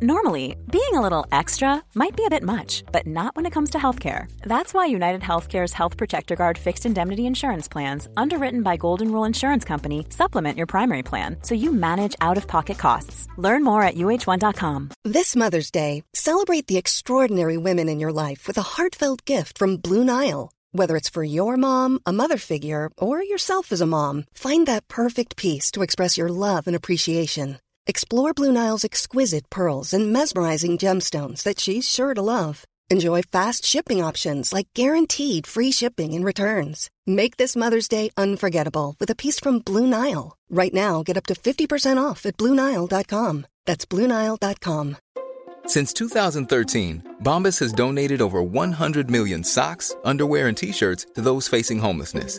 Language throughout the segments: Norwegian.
Normally, being a little extra might be a bit much, but not when it comes to healthcare. That's why United Healthcare's Health Protector Guard fixed indemnity insurance plans, underwritten by Golden Rule Insurance Company, supplement your primary plan so you manage out of pocket costs. Learn more at uh1.com. This Mother's Day, celebrate the extraordinary women in your life with a heartfelt gift from Blue Nile. Whether it's for your mom, a mother figure, or yourself as a mom, find that perfect piece to express your love and appreciation. Explore Blue Nile's exquisite pearls and mesmerizing gemstones that she's sure to love. Enjoy fast shipping options like guaranteed free shipping and returns. Make this Mother's Day unforgettable with a piece from Blue Nile. Right now, get up to 50% off at BlueNile.com. That's BlueNile.com. Since 2013, Bombas has donated over 100 million socks, underwear, and t shirts to those facing homelessness.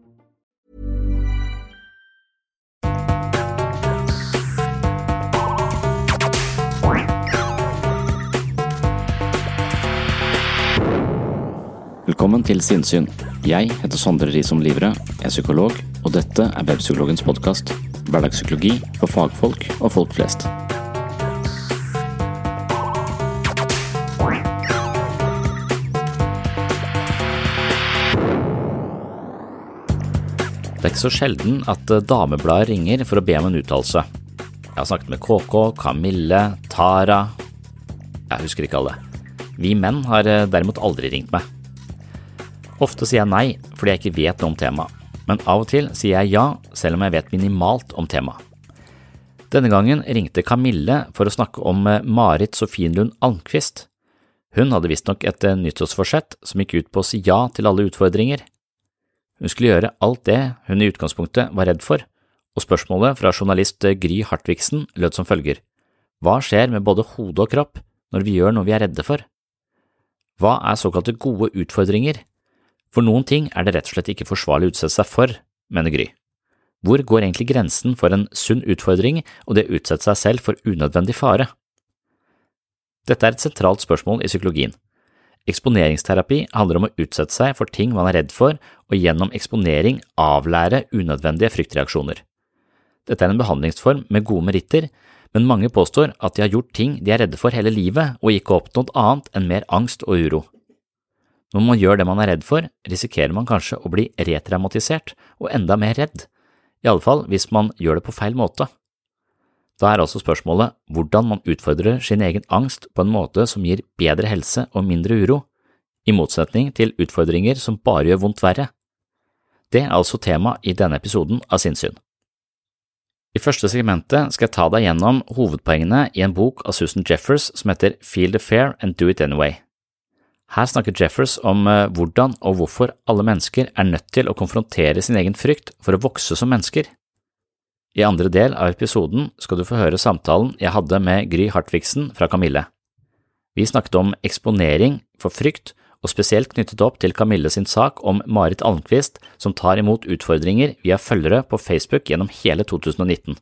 Velkommen til Sinnsyn. Jeg heter Sondre Risom Livre, er psykolog, og dette er Webpsykologens podkast. Hverdagspsykologi for fagfolk og folk flest. Det er ikke så sjelden at eh, damebladet ringer for å be om en uttalelse. Jeg har snakket med KK, Kamille, Tara Jeg husker ikke alle. Vi menn har eh, derimot aldri ringt meg. Ofte sier jeg nei fordi jeg ikke vet noe om temaet, men av og til sier jeg ja selv om jeg vet minimalt om temaet. Denne gangen ringte Kamille for å snakke om eh, Marit Sofienlund Almqvist. Hun hadde visstnok et eh, nyttårsforsett som gikk ut på å si ja til alle utfordringer. Hun skulle gjøre alt det hun i utgangspunktet var redd for, og spørsmålet fra journalist eh, Gry Hartvigsen lød som følger. Hva skjer med både hode og kropp når vi gjør noe vi er redde for? Hva er såkalte gode utfordringer? For noen ting er det rett og slett ikke forsvarlig å utsette seg for, mener Gry. Hvor går egentlig grensen for en sunn utfordring og det å utsette seg selv for unødvendig fare? Dette er et sentralt spørsmål i psykologien. Eksponeringsterapi handler om å utsette seg for ting man er redd for, og gjennom eksponering avlære unødvendige fryktreaksjoner. Dette er en behandlingsform med gode meritter, men mange påstår at de har gjort ting de er redde for hele livet og ikke oppnådd annet enn mer angst og uro. Når man gjør det man er redd for, risikerer man kanskje å bli retraumatisert og enda mer redd, i alle fall hvis man gjør det på feil måte. Da er altså spørsmålet hvordan man utfordrer sin egen angst på en måte som gir bedre helse og mindre uro, i motsetning til utfordringer som bare gjør vondt verre. Det er altså tema i denne episoden av Sinnsyn. I første segmentet skal jeg ta deg gjennom hovedpoengene i en bok av Susan Jeffers som heter Feel the Fair and Do It Anyway. Her snakker Jeffers om eh, hvordan og hvorfor alle mennesker er nødt til å konfrontere sin egen frykt for å vokse som mennesker. I andre del av episoden skal du få høre samtalen jeg hadde med Gry Hartvigsen fra Kamille. Vi snakket om eksponering for frykt, og spesielt knyttet opp til Kamille sin sak om Marit Almqvist som tar imot utfordringer via følgere på Facebook gjennom hele 2019.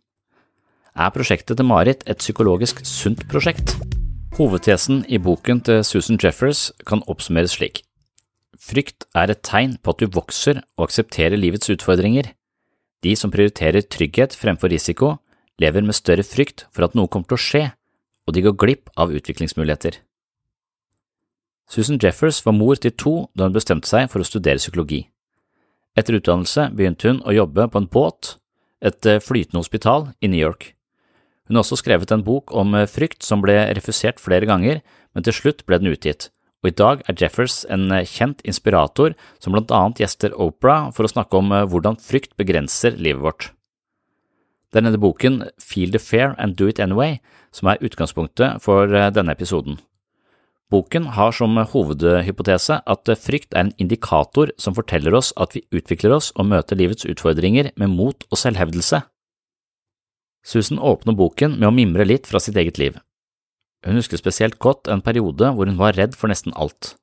Er prosjektet til Marit et psykologisk sunt prosjekt? Hovedtesen i boken til Susan Jeffers kan oppsummeres slik. Frykt er et tegn på at du vokser og aksepterer livets utfordringer. De som prioriterer trygghet fremfor risiko, lever med større frykt for at noe kommer til å skje, og de går glipp av utviklingsmuligheter. Susan Jeffers var mor til to da hun bestemte seg for å studere psykologi. Etter utdannelse begynte hun å jobbe på en båt, et flytende hospital i New York. Hun har også skrevet en bok om eh, frykt som ble refusert flere ganger, men til slutt ble den utgitt, og i dag er Jeffers en eh, kjent inspirator som blant annet gjester Opera for å snakke om eh, hvordan frykt begrenser livet vårt. Det er denne boken Feel the Fair and Do It Anyway som er utgangspunktet for denne episoden. Boken har som hovedhypotese at frykt er en indikator som forteller oss at vi utvikler oss og møter livets utfordringer med mot og selvhevdelse. Susan åpner boken med å mimre litt fra sitt eget liv. Hun husker spesielt godt en periode hvor hun var redd for nesten alt.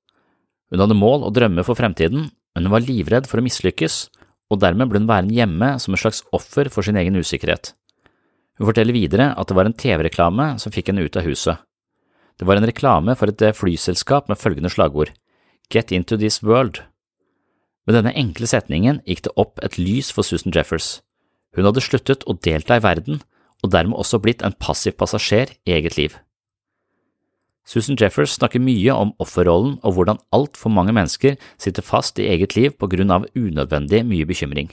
Hun hadde mål og drømmer for fremtiden, men hun var livredd for å mislykkes, og dermed ble hun værende hjemme som et slags offer for sin egen usikkerhet. Hun forteller videre at det var en TV-reklame som fikk henne ut av huset. Det var en reklame for et eh, flyselskap med følgende slagord Get into this world. Med denne enkle setningen gikk det opp et lys for Susan Jeffers. Hun hadde sluttet å delta i verden, og dermed også blitt en passiv passasjer i eget liv. Susan Jeffers snakker mye om offerrollen og hvordan altfor mange mennesker sitter fast i eget liv på grunn av unødvendig mye bekymring.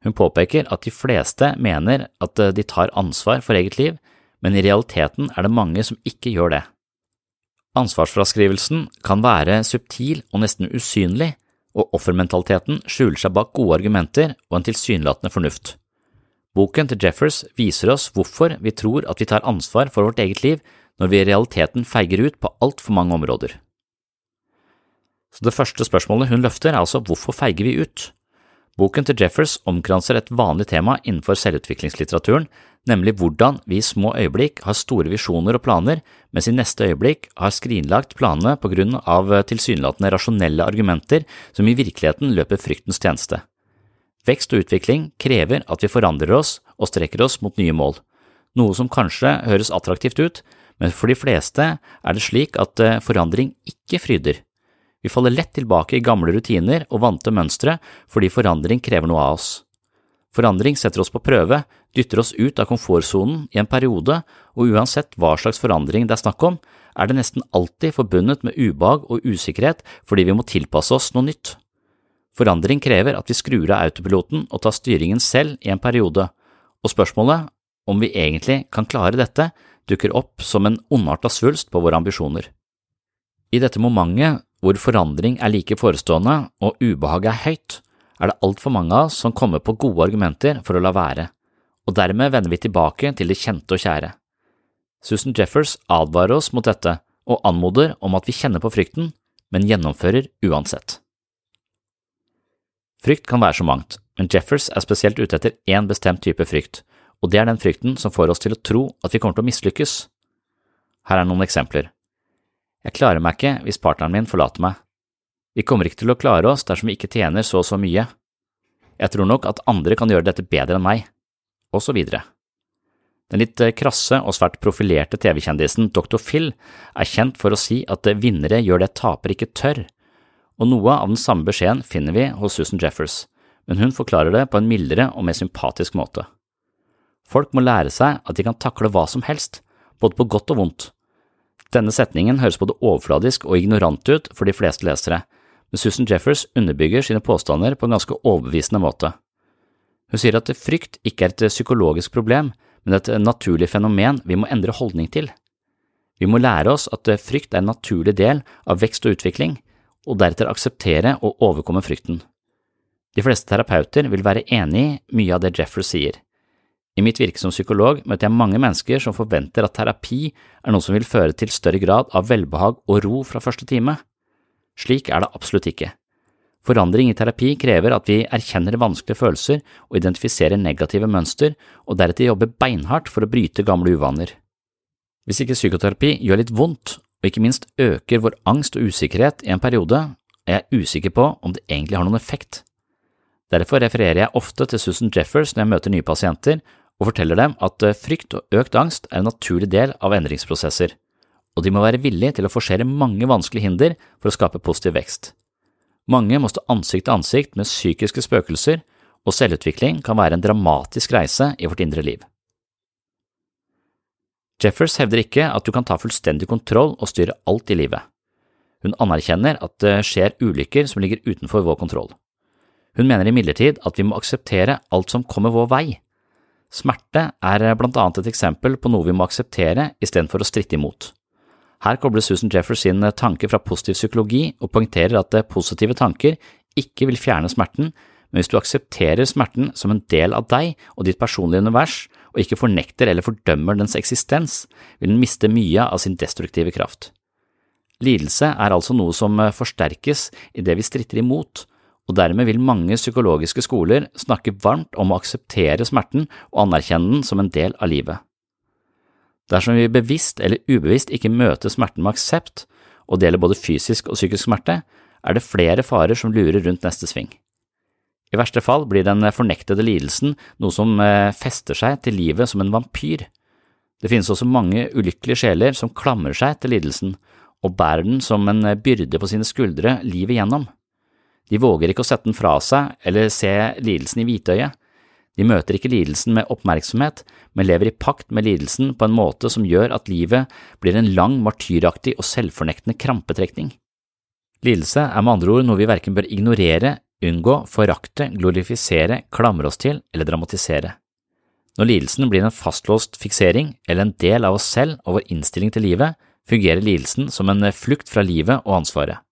Hun påpeker at de fleste mener at de tar ansvar for eget liv, men i realiteten er det mange som ikke gjør det. Ansvarsfraskrivelsen kan være subtil og nesten usynlig, og offermentaliteten skjuler seg bak gode argumenter og en tilsynelatende fornuft. Boken til Jeffers viser oss hvorfor vi tror at vi tar ansvar for vårt eget liv når vi i realiteten feiger ut på altfor mange områder. Så Det første spørsmålet hun løfter er altså hvorfor feiger vi ut? Boken til Jeffers omkranser et vanlig tema innenfor selvutviklingslitteraturen, nemlig hvordan vi i små øyeblikk har store visjoner og planer, mens i neste øyeblikk har skrinlagt planene på grunn av tilsynelatende rasjonelle argumenter som i virkeligheten løper fryktens tjeneste. Vekst og utvikling krever at vi forandrer oss og strekker oss mot nye mål, noe som kanskje høres attraktivt ut, men for de fleste er det slik at eh, forandring ikke fryder. Vi faller lett tilbake i gamle rutiner og vante mønstre fordi forandring krever noe av oss. Forandring setter oss på prøve, dytter oss ut av komfortsonen i en periode, og uansett hva slags forandring det er snakk om, er det nesten alltid forbundet med ubehag og usikkerhet fordi vi må tilpasse oss noe nytt. Forandring krever at vi skrur av autopiloten og tar styringen selv i en periode, og spørsmålet om vi egentlig kan klare dette, dukker opp som en ondarta svulst på våre ambisjoner. I dette momentet hvor forandring er like forestående og ubehaget er høyt, er det altfor mange av oss som kommer på gode argumenter for å la være, og dermed vender vi tilbake til det kjente og kjære. Susan Jeffers advarer oss mot dette og anmoder om at vi kjenner på frykten, men gjennomfører uansett. Frykt kan være så mangt, men Jeffers er spesielt ute etter én bestemt type frykt, og det er den frykten som får oss til å tro at vi kommer til å mislykkes. Her er noen eksempler. Jeg klarer meg ikke hvis partneren min forlater meg. Vi kommer ikke til å klare oss dersom vi ikke tjener så og så mye. Jeg tror nok at andre kan gjøre dette bedre enn meg, og så videre. Den litt eh, krasse og svært profilerte TV-kjendisen Dr. Phil er kjent for å si at vinnere gjør det tapere ikke tør, og noe av den samme beskjeden finner vi hos Susan Jeffers, men hun forklarer det på en mildere og mer sympatisk måte. Folk må lære seg at de kan takle hva som helst, både på godt og vondt. Denne setningen høres både overfladisk og ignorant ut for de fleste lesere, men Susan Jeffers underbygger sine påstander på en ganske overbevisende måte. Hun sier at frykt ikke er et psykologisk problem, men et naturlig fenomen vi må endre holdning til. Vi må lære oss at frykt er en naturlig del av vekst og utvikling, og deretter akseptere og overkomme frykten. De fleste terapeuter vil være enig i mye av det Jeffers sier. I mitt virke som psykolog møter jeg mange mennesker som forventer at terapi er noe som vil føre til større grad av velbehag og ro fra første time. Slik er det absolutt ikke. Forandring i terapi krever at vi erkjenner vanskelige følelser og identifiserer negative mønster, og deretter jobber beinhardt for å bryte gamle uvaner. Hvis ikke psykoterapi gjør litt vondt, og ikke minst øker vår angst og usikkerhet i en periode, er jeg usikker på om det egentlig har noen effekt. Derfor refererer jeg ofte til Susan Jeffers når jeg møter nye pasienter, og forteller dem at eh, frykt og økt angst er en naturlig del av endringsprosesser, og de må være villige til å forsere mange vanskelige hinder for å skape positiv vekst. Mange må stå ansikt til ansikt med psykiske spøkelser, og selvutvikling kan være en dramatisk reise i vårt indre liv. Jeffers hevder ikke at du kan ta fullstendig kontroll og styre alt i livet. Hun anerkjenner at det skjer ulykker som ligger utenfor vår kontroll. Hun mener imidlertid at vi må akseptere alt som kommer vår vei, Smerte er blant annet et eksempel på noe vi må akseptere istedenfor å stritte imot. Her kobler Susan Jeffers sin tanke fra positiv psykologi og poengterer at positive tanker ikke vil fjerne smerten, men hvis du aksepterer smerten som en del av deg og ditt personlige univers, og ikke fornekter eller fordømmer dens eksistens, vil den miste mye av sin destruktive kraft. Lidelse er altså noe som forsterkes idet vi stritter imot, og dermed vil mange psykologiske skoler snakke varmt om å akseptere smerten og anerkjenne den som en del av livet. Dersom vi bevisst eller ubevisst ikke møter smerten med aksept, og det gjelder både fysisk og psykisk smerte, er det flere farer som lurer rundt neste sving. I verste fall blir den fornektede lidelsen noe som eh, fester seg til livet som en vampyr. Det finnes også mange ulykkelige sjeler som klamrer seg til lidelsen og bærer den som en byrde på sine skuldre livet gjennom. De våger ikke å sette den fra seg eller se lidelsen i hvitøyet. De møter ikke lidelsen med oppmerksomhet, men lever i pakt med lidelsen på en måte som gjør at livet blir en lang, martyraktig og selvfornektende krampetrekning. Lidelse er med andre ord noe vi verken bør ignorere, unngå, forakte, glorifisere, klamre oss til eller dramatisere. Når lidelsen blir en fastlåst fiksering eller en del av oss selv og vår innstilling til livet, fungerer lidelsen som en flukt fra livet og ansvaret.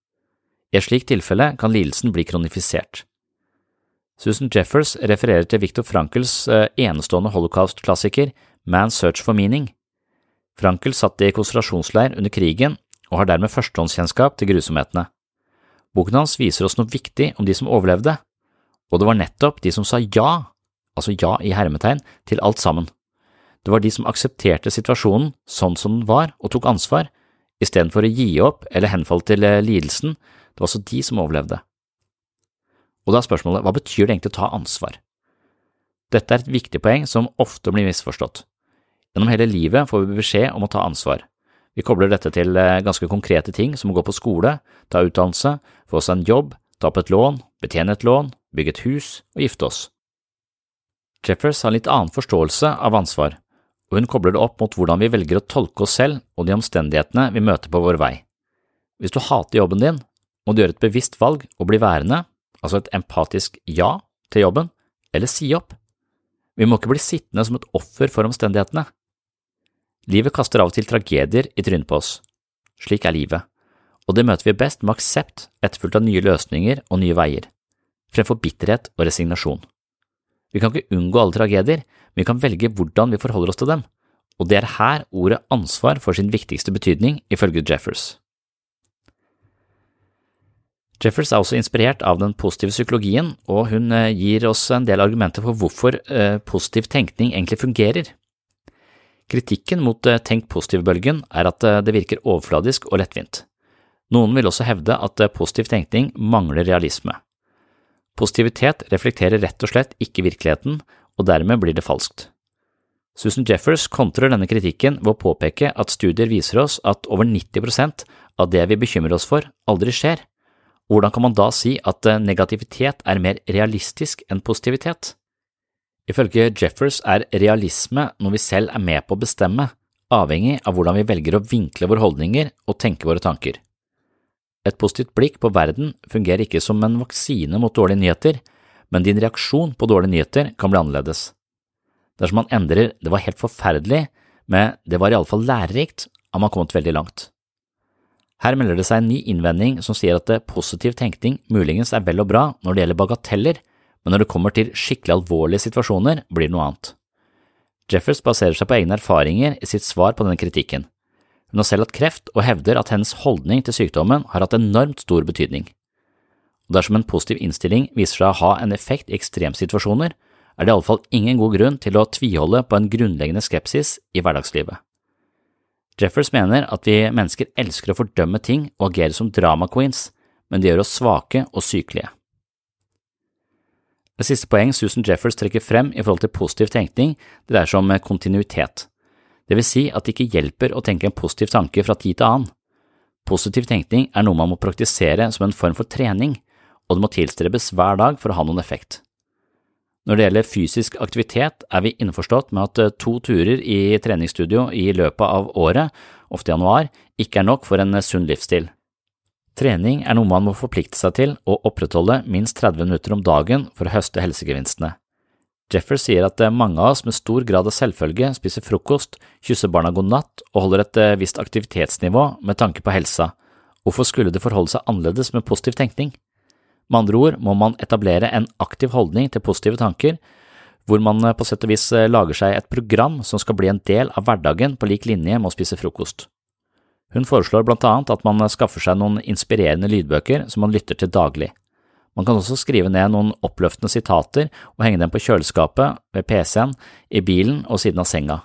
I et slikt tilfelle kan lidelsen bli kronifisert. Susan Jeffers refererer til Viktor Frankels eh, enestående holocaust-klassiker Man's Search for Meaning. Frankel satt i konsentrasjonsleir under krigen og har dermed førstehåndskjennskap til grusomhetene. Boken hans viser oss noe viktig om de som overlevde, og det var nettopp de som sa ja, altså ja i hermetegn, til alt sammen. Det var de som aksepterte situasjonen sånn som den var og tok ansvar, istedenfor å gi opp eller henfalle til eh, lidelsen, det var også de som overlevde. Og da er spørsmålet hva betyr det egentlig å ta ansvar? Dette er et viktig poeng som ofte blir misforstått. Gjennom hele livet får vi beskjed om å ta ansvar. Vi kobler dette til eh, ganske konkrete ting som å gå på skole, ta utdannelse, få oss en jobb, ta opp et lån, betjene et lån, bygge et hus og gifte oss. Jeffers har en litt annen forståelse av ansvar, og hun kobler det opp mot hvordan vi velger å tolke oss selv og de omstendighetene vi møter på vår vei. Hvis du hater jobben din, må du gjøre et bevisst valg og bli værende altså et empatisk ja til jobben, eller si opp. Vi må ikke bli sittende som et offer for omstendighetene. Livet kaster av og til tragedier i trynet på oss. Slik er livet, og det møter vi best med aksept etterfulgt av nye løsninger og nye veier, fremfor bitterhet og resignasjon. Vi kan ikke unngå alle tragedier, men vi kan velge hvordan vi forholder oss til dem, og det er her ordet ansvar får sin viktigste betydning, ifølge Jeffers. Jeffers er også inspirert av den positive psykologien, og hun eh, gir oss en del argumenter for hvorfor eh, positiv tenkning egentlig fungerer. Kritikken mot eh, tenk positiv-bølgen er at det virker overfladisk og lettvint. Noen vil også hevde at positiv tenkning mangler realisme. Positivitet reflekterer rett og slett ikke virkeligheten, og dermed blir det falskt. Susan Jeffers kontrer denne kritikken ved å påpeke at studier viser oss at over 90% av det vi bekymrer oss for, aldri skjer hvordan kan man da si at eh, negativitet er mer realistisk enn positivitet? Ifølge Jeffers er realisme noe vi selv er med på å bestemme, avhengig av hvordan vi velger å vinkle våre holdninger og tenke våre tanker. Et positivt blikk på verden fungerer ikke som en vaksine mot dårlige nyheter, men din reaksjon på dårlige nyheter kan bli annerledes. Dersom man endrer det var helt forferdelig med det var iallfall lærerikt, har man kommet veldig langt. Her melder det seg en ny innvending som sier at positiv tenkning muligens er vel og bra når det gjelder bagateller, men når det kommer til skikkelig alvorlige situasjoner, blir det noe annet. Jeffers baserer seg på egne erfaringer i sitt svar på denne kritikken. Hun har selv hatt kreft og hevder at hennes holdning til sykdommen har hatt enormt stor betydning. Og dersom en positiv innstilling viser seg å ha en effekt i ekstremsituasjoner, er det iallfall ingen god grunn til å tviholde på en grunnleggende skepsis i hverdagslivet. Jeffers mener at vi mennesker elsker å fordømme ting og agere som drama queens, men det gjør oss svake og sykelige. Det siste poeng Susan Jeffers trekker frem i forhold til positiv tenkning, det dreier seg om kontinuitet. Det vil si at det ikke hjelper å tenke en positiv tanke fra tid til annen. Positiv tenkning er noe man må praktisere som en form for trening, og det må tilstrebes hver dag for å ha noen effekt. Når det gjelder fysisk aktivitet, er vi innforstått med at eh, to turer i treningsstudio i løpet av året, ofte i januar, ikke er nok for en eh, sunn livsstil. Trening er noe man må forplikte seg til å opprettholde minst 30 minutter om dagen for å høste helsegevinstene. Jeffers sier at eh, mange av oss med stor grad av selvfølge spiser frokost, kysser barna god natt og holder et visst aktivitetsnivå med tanke på helsa. Hvorfor skulle det forholde seg annerledes med positiv tenkning? Med andre ord må man etablere en aktiv holdning til positive tanker, hvor man eh, på sett og vis eh, lager seg et program som skal bli en del av hverdagen på lik linje med å spise frokost. Hun foreslår blant annet at man eh, skaffer seg noen inspirerende lydbøker som man lytter til daglig. Man kan også skrive ned noen oppløftende sitater og henge dem på kjøleskapet, ved PC-en, i bilen og siden av senga.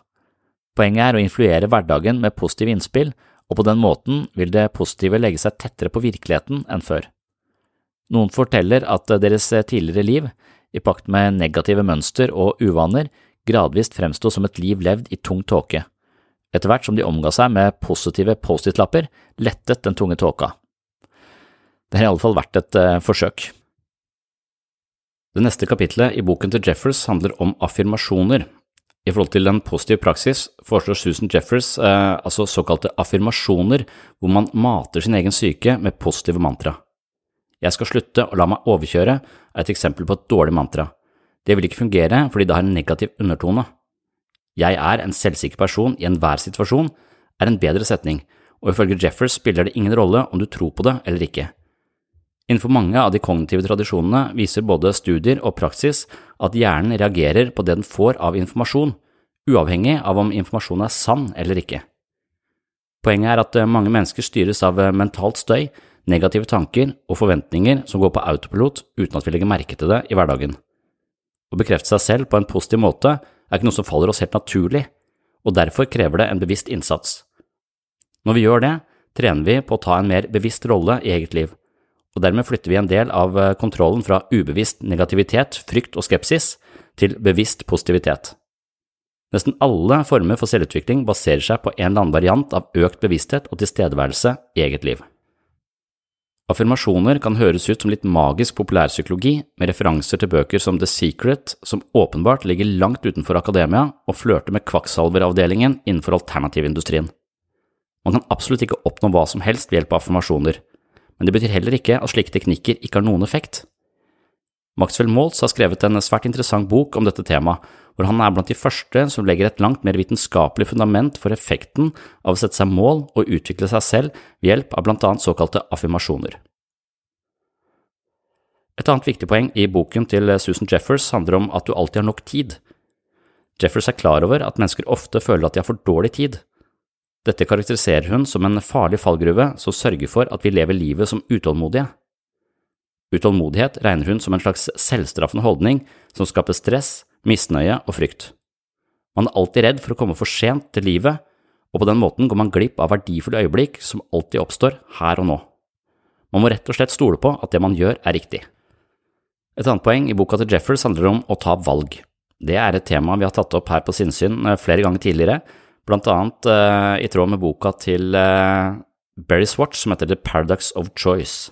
Poenget er å influere hverdagen med positive innspill, og på den måten vil det positive legge seg tettere på virkeligheten enn før. Noen forteller at deres tidligere liv, i pakt med negative mønster og uvaner, gradvis fremsto som et liv levd i tung tåke. Etter hvert som de omga seg med positive Post-It-lapper, lettet den tunge tåka. Det har i alle fall vært et uh, forsøk. Det neste kapitlet i boken til Jeffers handler om affirmasjoner. I forhold til den positive praksis foreslår Susan Jeffers eh, altså såkalte affirmasjoner, hvor man mater sin egen syke med positive mantra. Jeg skal slutte å la meg overkjøre er et eksempel på et dårlig mantra. Det vil ikke fungere fordi det har en negativ undertone. Jeg er en selvsikker person i enhver situasjon er en bedre setning, og ifølge Jeffers spiller det ingen rolle om du tror på det eller ikke. Innenfor mange av de kognitive tradisjonene viser både studier og praksis at hjernen reagerer på det den får av informasjon, uavhengig av om informasjonen er sann eller ikke. Poenget er at mange mennesker styres av mentalt støy, negative tanker og forventninger som går på autopilot uten at vi legger merke til det i hverdagen. Å bekrefte seg selv på en positiv måte er ikke noe som faller oss helt naturlig, og derfor krever det en bevisst innsats. Når vi gjør det, trener vi på å ta en mer bevisst rolle i eget liv, og dermed flytter vi en del av eh, kontrollen fra ubevisst negativitet, frykt og skepsis til bevisst positivitet. Nesten alle former for selvutvikling baserer seg på en eller annen variant av økt bevissthet og tilstedeværelse i eget liv. Affirmasjoner kan høres ut som litt magisk populærpsykologi, med referanser til bøker som The Secret, som åpenbart ligger langt utenfor akademia og flørter med kvakksalveravdelingen innenfor alternativindustrien. Man kan absolutt ikke oppnå hva som helst ved hjelp av affirmasjoner, men det betyr heller ikke at slike teknikker ikke har noen effekt. Maxwell Maltz har skrevet en svært interessant bok om dette temaet, hvor han er blant de første som legger et langt mer vitenskapelig fundament for effekten av å sette seg mål og utvikle seg selv ved hjelp av blant annet såkalte affirmasjoner. Et annet viktig poeng i boken til Susan Jeffers handler om at du alltid har nok tid. Jeffers er klar over at mennesker ofte føler at de har for dårlig tid. Dette karakteriserer hun som en farlig fallgruve som sørger for at vi lever livet som utålmodige. Utålmodighet regner hun som en slags selvstraffende holdning som skaper stress, misnøye og frykt. Man er alltid redd for å komme for sent til livet, og på den måten går man glipp av verdifulle øyeblikk som alltid oppstår her og nå. Man må rett og slett stole på at det man gjør, er riktig. Et annet poeng i boka til Jeffers handler om å ta valg. Det er et tema vi har tatt opp her på Sinnsyn eh, flere ganger tidligere, blant annet uh, i tråd med boka til uh, Barry Swatch som heter The Paradox of Choice.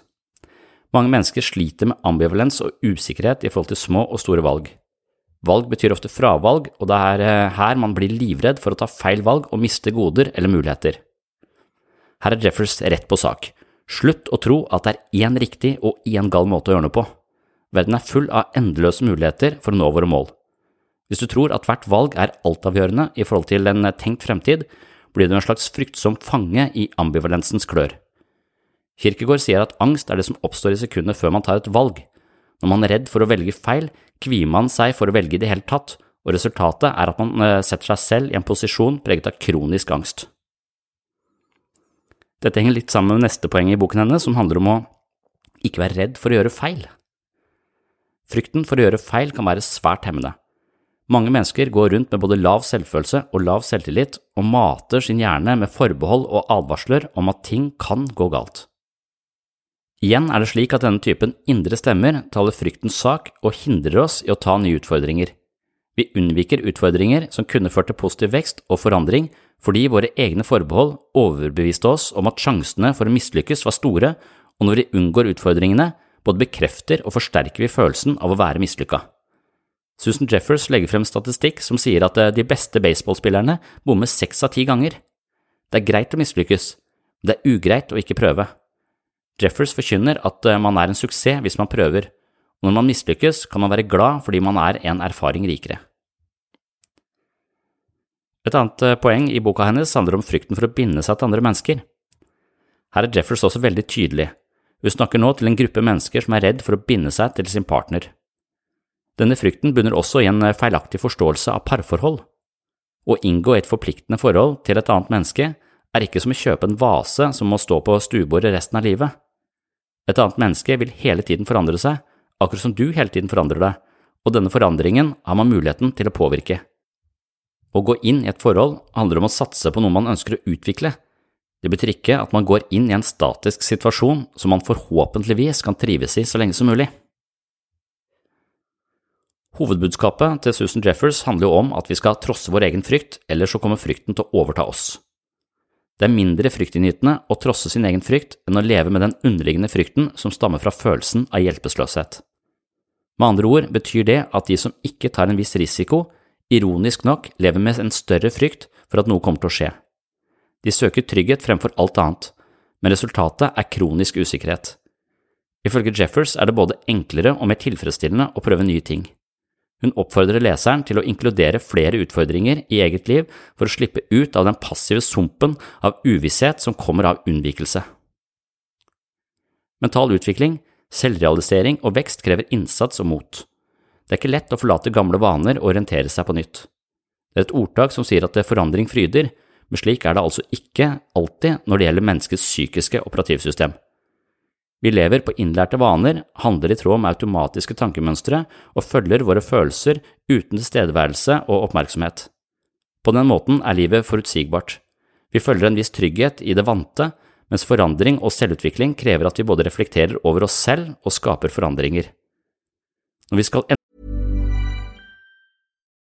Mange mennesker sliter med ambivalens og usikkerhet i forhold til små og store valg. Valg betyr ofte fravalg, og det er eh, her man blir livredd for å ta feil valg og miste goder eller muligheter. Her er Jeffers rett på sak. Slutt å tro at det er én riktig og én gal måte å gjøre noe på. Verden er full av endeløse muligheter for å nå våre mål. Hvis du tror at hvert valg er altavgjørende i forhold til en tenkt fremtid, blir du en slags fryktsom fange i ambivalensens klør. Kirkegård sier at angst er det som oppstår i sekundet før man tar et valg. Når man er redd for å velge feil, kvier man seg for å velge i det hele tatt, og resultatet er at man eh, setter seg selv i en posisjon preget av kronisk angst. Dette henger litt sammen med neste poeng i boken hennes, som handler om å ikke være redd for å gjøre feil. Frykten for å gjøre feil kan være svært hemmende. Mange mennesker går rundt med både lav selvfølelse og lav selvtillit og mater sin hjerne med forbehold og advarsler om at ting kan gå galt. Igjen er det slik at denne typen indre stemmer taler fryktens sak og hindrer oss i å ta nye utfordringer. Vi unnviker utfordringer som kunne ført til positiv vekst og forandring fordi våre egne forbehold overbeviste oss om at sjansene for å mislykkes var store, og når vi unngår utfordringene, både bekrefter og forsterker vi følelsen av å være mislykka. Susan Jeffers legger frem statistikk som sier at eh, de beste baseballspillerne bommer seks av ti ganger. Det er greit å mislykkes, det er ugreit å ikke prøve. Jeffers forkynner at eh, man er en suksess hvis man prøver, og når man mislykkes, kan man være glad fordi man er en erfaring rikere. Et annet eh, poeng i boka hennes handler om frykten for å binde seg til andre mennesker. Her er Jeffers også veldig tydelig. Hun snakker nå til en gruppe mennesker som er redd for å binde seg til sin partner. Denne frykten bunner også i en eh, feilaktig forståelse av parforhold. Å inngå et forpliktende forhold til et annet menneske er ikke som å kjøpe en vase som må stå på stuebordet resten av livet. Et annet menneske vil hele tiden forandre seg, akkurat som du hele tiden forandrer deg, og denne forandringen har man muligheten til å påvirke. Å gå inn i et forhold handler om å satse på noe man ønsker å utvikle. Det betyr ikke at man går inn i en statisk situasjon som man forhåpentligvis kan trives i så lenge som mulig. Hovedbudskapet til Susan Jeffers handler jo om at vi skal trosse vår egen frykt, ellers så kommer frykten til å overta oss. Det er mindre fryktinngytende å trosse sin egen frykt enn å leve med den underliggende frykten som stammer fra følelsen av hjelpeløshet. Med andre ord betyr det at de som ikke tar en viss risiko, ironisk nok lever med en større frykt for at noe kommer til å skje. De søker trygghet fremfor alt annet, men resultatet er kronisk usikkerhet. Ifølge Jeffers er det både enklere og mer tilfredsstillende å prøve nye ting. Hun oppfordrer leseren til å inkludere flere utfordringer i eget liv for å slippe ut av den passive sumpen av uvisshet som kommer av unnvikelse. Mental utvikling, selvrealisering og vekst krever innsats og mot. Det er ikke lett å forlate gamle vaner og orientere seg på nytt. Det er et ordtak som sier at det forandring fryder, men slik er det altså ikke alltid når det gjelder menneskets psykiske operativsystem. Vi lever på innlærte vaner, handler i tråd med automatiske tankemønstre og følger våre følelser uten tilstedeværelse og oppmerksomhet. På den måten er livet forutsigbart. Vi følger en viss trygghet i det vante, mens forandring og selvutvikling krever at vi både reflekterer over oss selv og skaper forandringer. Når vi skal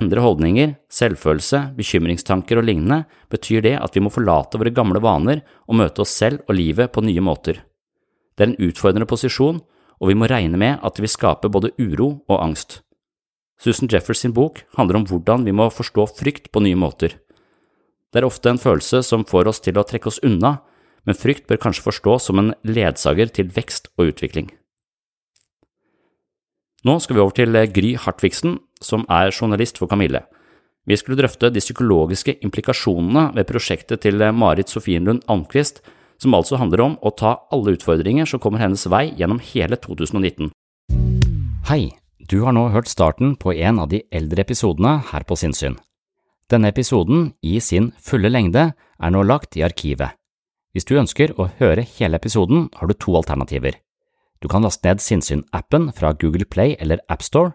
Endre holdninger, selvfølelse, bekymringstanker og lignende, betyr det at vi må forlate våre gamle vaner og møte oss selv og livet på nye måter. Det er en utfordrende posisjon, og vi må regne med at det vil skape både uro og angst. Susan Jeffers sin bok handler om hvordan vi må forstå frykt på nye måter. Det er ofte en følelse som får oss til å trekke oss unna, men frykt bør kanskje forstås som en ledsager til vekst og utvikling. Nå skal vi over til Gry Hartvigsen, som er journalist for Kamille. Vi skulle drøfte de psykologiske implikasjonene ved prosjektet til Marit Sofienlund Almqvist, som altså handler om å ta alle utfordringer som kommer hennes vei gjennom hele 2019. Hei, du har nå hørt starten på en av de eldre episodene her på Sinnsyn. Denne episoden, i sin fulle lengde, er nå lagt i arkivet. Hvis du ønsker å høre hele episoden, har du to alternativer. Du kan laste ned Sinnsyn-appen fra Google Play eller AppStore.